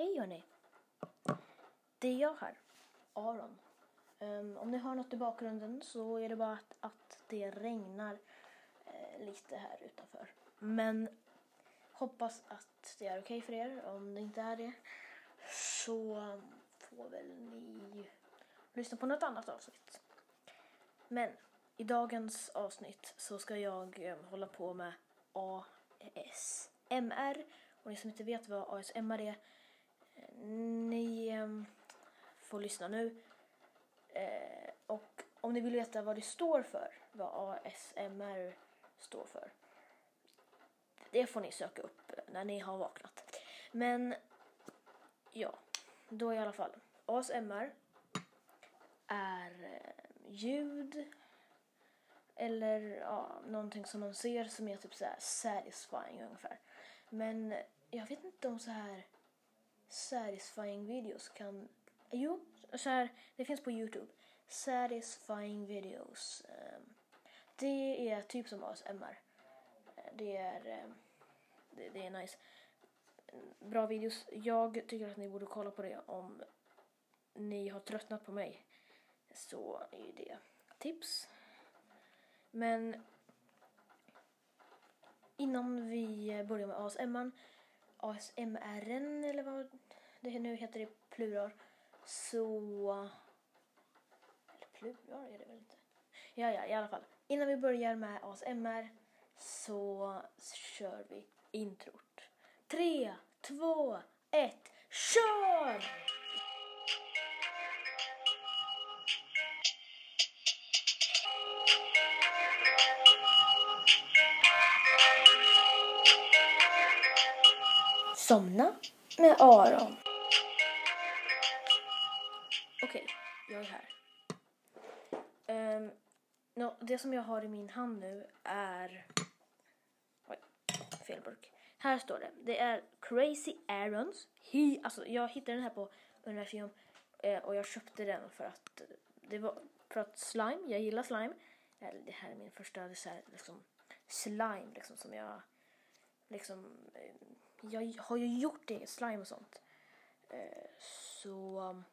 Hej hörni! Det är jag här, Aron. Um, om ni hör något i bakgrunden så är det bara att, att det regnar uh, lite här utanför. Men hoppas att det är okej okay för er. Om det inte är det så får väl ni lyssna på något annat avsnitt. Men i dagens avsnitt så ska jag um, hålla på med ASMR. Och ni som inte vet vad ASMR är, ni eh, får lyssna nu. Eh, och om ni vill veta vad det står för, vad ASMR står för, det får ni söka upp när ni har vaknat. Men ja, då i alla fall. ASMR är eh, ljud eller ja, någonting som man ser som är typ så här satisfying ungefär. Men jag vet inte om så här satisfying videos kan... Jo, så här, det finns på Youtube. Satisfying videos. Ehm, det är typ som ASMR. Eh, det är, ehm, det, det är nice. Bra videos. Jag tycker att ni borde kolla på det om ni har tröttnat på mig. Så är det tips. Men innan vi börjar med ASMR, ASMR eller vad det nu heter i plural, så... Eller plural är det väl inte? Ja, ja, i alla fall. Innan vi börjar med ASMR så kör vi introt. Tre, två, ett, kör! Somna med Aron. Okej, okay, jag är här. Ehm, um, no, det som jag har i min hand nu är... Oj, fel burk. Här står det. Det är Crazy Aarons. He, alltså, jag hittade den här på Universum eh, och jag köpte den för att eh, det var för att slime, jag gillar slime. Eh, det här är min första liksom, slime liksom, som jag liksom eh, jag har ju gjort eget slime och sånt. Eh, så... Um,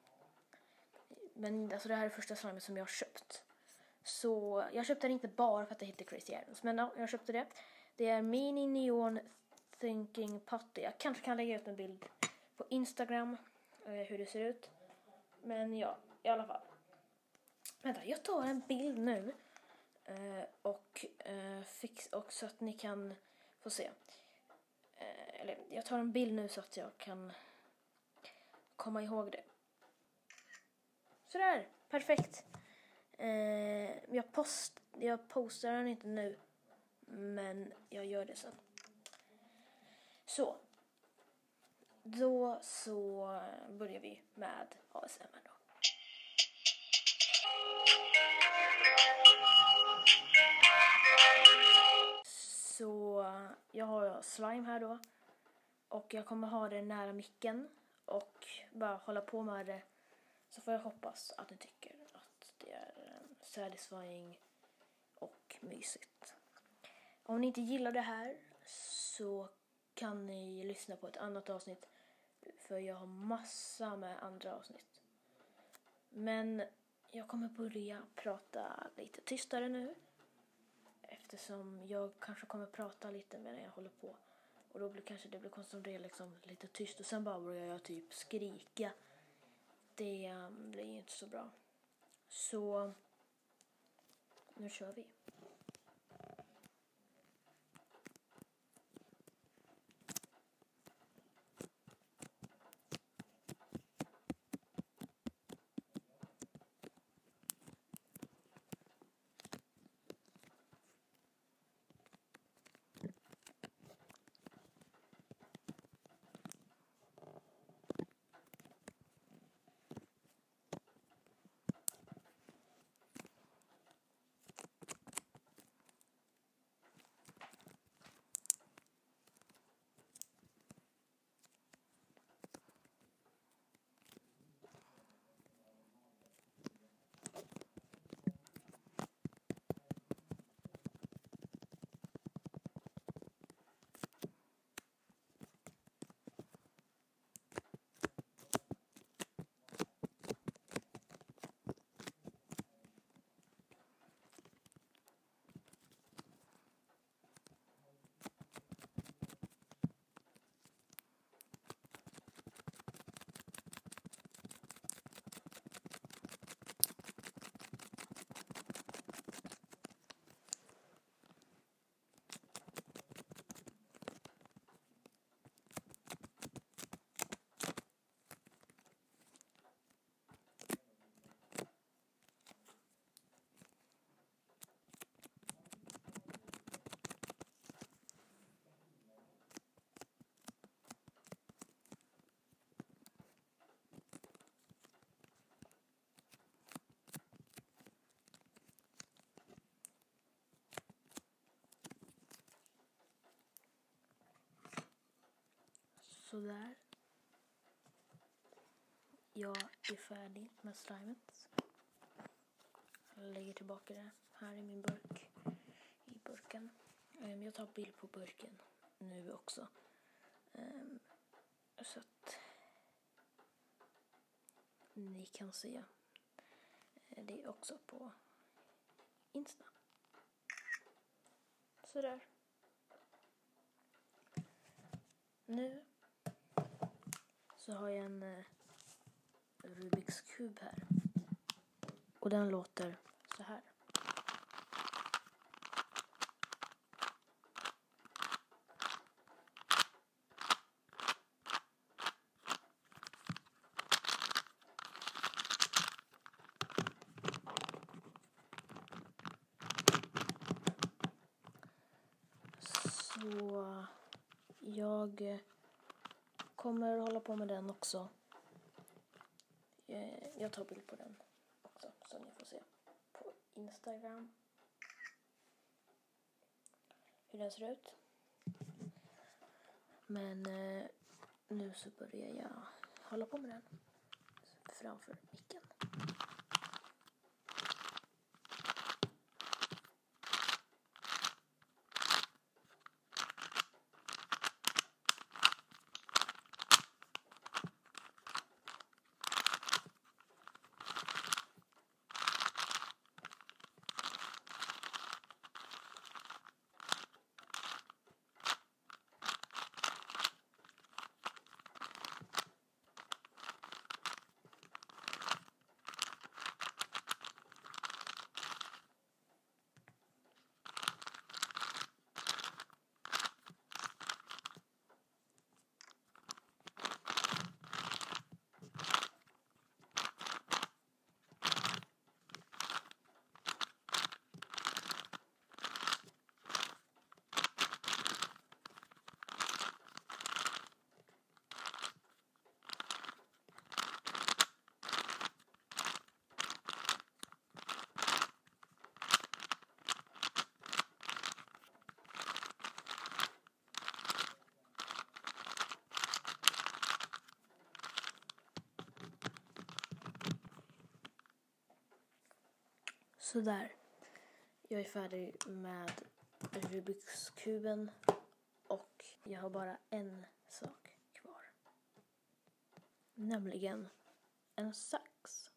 men alltså det här är första slimet som jag har köpt. Så jag köpte den inte bara för att det heter Crazy Irons. Men ja, jag köpte det. Det är Mini Neon Thinking Putty. Jag kanske kan lägga ut en bild på Instagram eh, hur det ser ut. Men ja, i alla fall. Vänta, jag tar en bild nu. Eh, och, eh, fix, och så att ni kan få se Eh, eller jag tar en bild nu så att jag kan komma ihåg det. Sådär, perfekt. Eh, jag, post, jag postar den inte nu, men jag gör det sen. Så. Då så börjar vi med ASMR då. Jag har slime här då. Och jag kommer ha det nära micken och bara hålla på med det. Så får jag hoppas att ni tycker att det är eh, satisfying och mysigt. Om ni inte gillar det här så kan ni lyssna på ett annat avsnitt för jag har massa med andra avsnitt. Men jag kommer börja prata lite tystare nu eftersom jag kanske kommer prata lite medan jag håller på. Och då blir kanske det blir konstigt om det är liksom lite tyst och sen bara börjar jag typ skrika. Det ehm, blir inte så bra. Så nu kör vi. Sådär. Jag är färdig med slimet. Jag lägger tillbaka det här i min burk. I burken. Ehm, jag tar bild på burken nu också. Ehm, så att ni kan se ehm, Det det också på Insta. Sådär. Nu så har jag en eh, Rubiks kub här. Och den låter så här. Så jag eh, kommer hålla på med den också. Eh, jag tar bild på den också så ni får se på Instagram hur den ser ut. Men eh, nu så börjar jag hålla på med den framför micken. Sådär. Jag är färdig med Rubiks kuben och jag har bara en sak kvar. Nämligen en sax.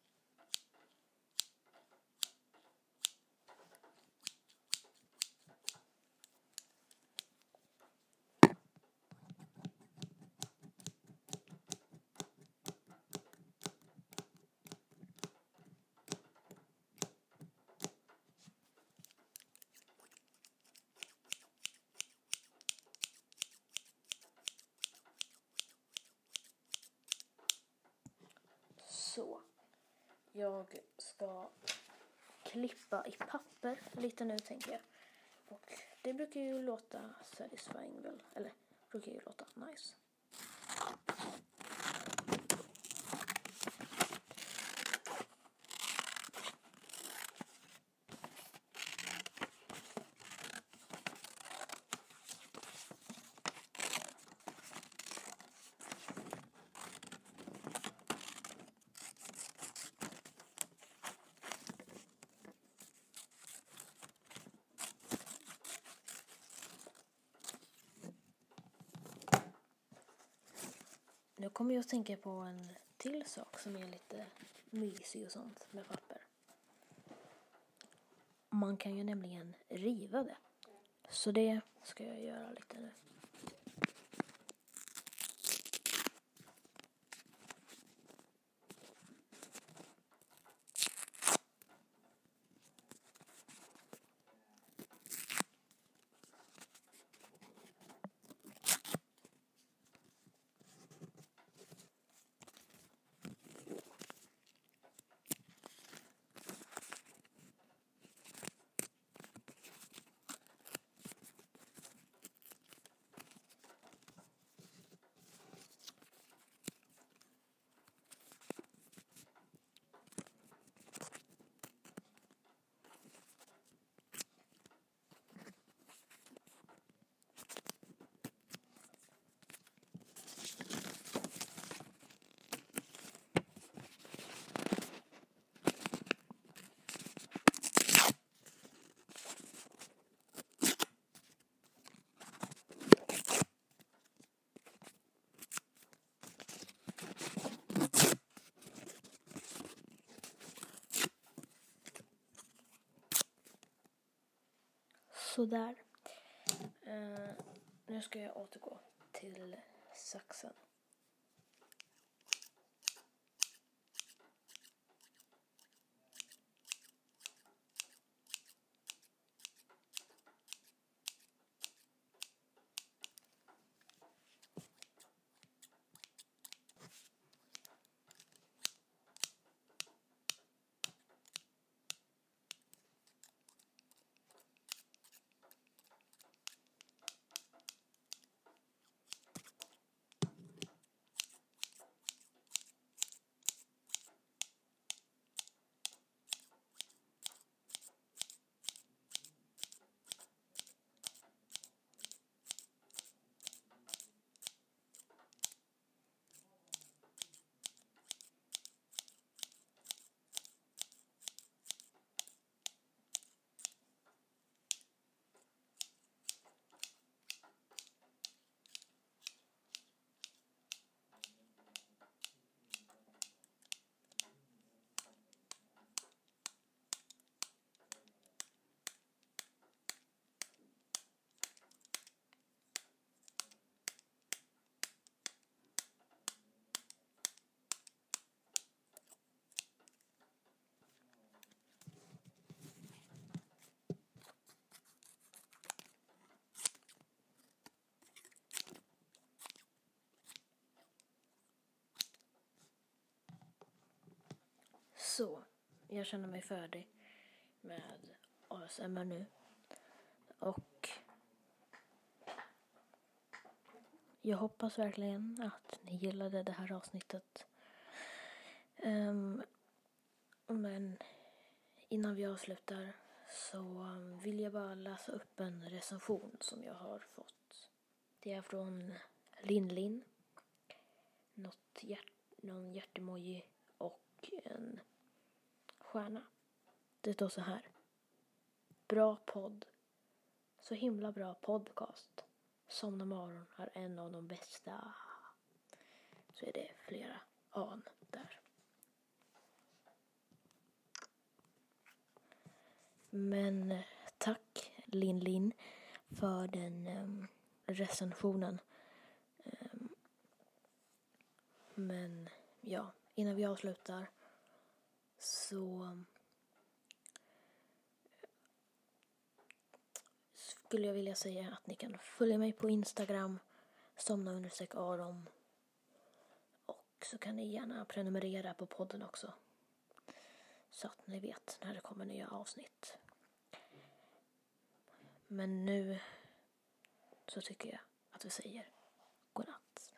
Så. Jag ska klippa i papper lite nu tänker jag. Och det brukar ju låta satisfying väl? Eller brukar ju låta nice. Nu kommer jag att tänka på en till sak som är lite mysig och sånt med papper. Man kan ju nämligen riva det. Så det ska jag göra lite nu. Sådär. Uh, nu ska jag återgå till saxen. Så, jag känner mig färdig med ASMR nu. Och jag hoppas verkligen att ni gillade det här avsnittet. Um, men innan vi avslutar så vill jag bara läsa upp en recension som jag har fått. Det är från Linn Linn. Något hjärt, någon hjärtemoji och en stjärna. Det står så här. Bra podd. Så himla bra podcast. Somna morgon är en av de bästa. Så är det flera an där. Men tack Linn Linn för den um, recensionen. Um, men ja, innan vi avslutar så skulle jag vilja säga att ni kan följa mig på Instagram, somna understreck Aron. Och så kan ni gärna prenumerera på podden också. Så att ni vet när det kommer nya avsnitt. Men nu så tycker jag att vi säger godnatt.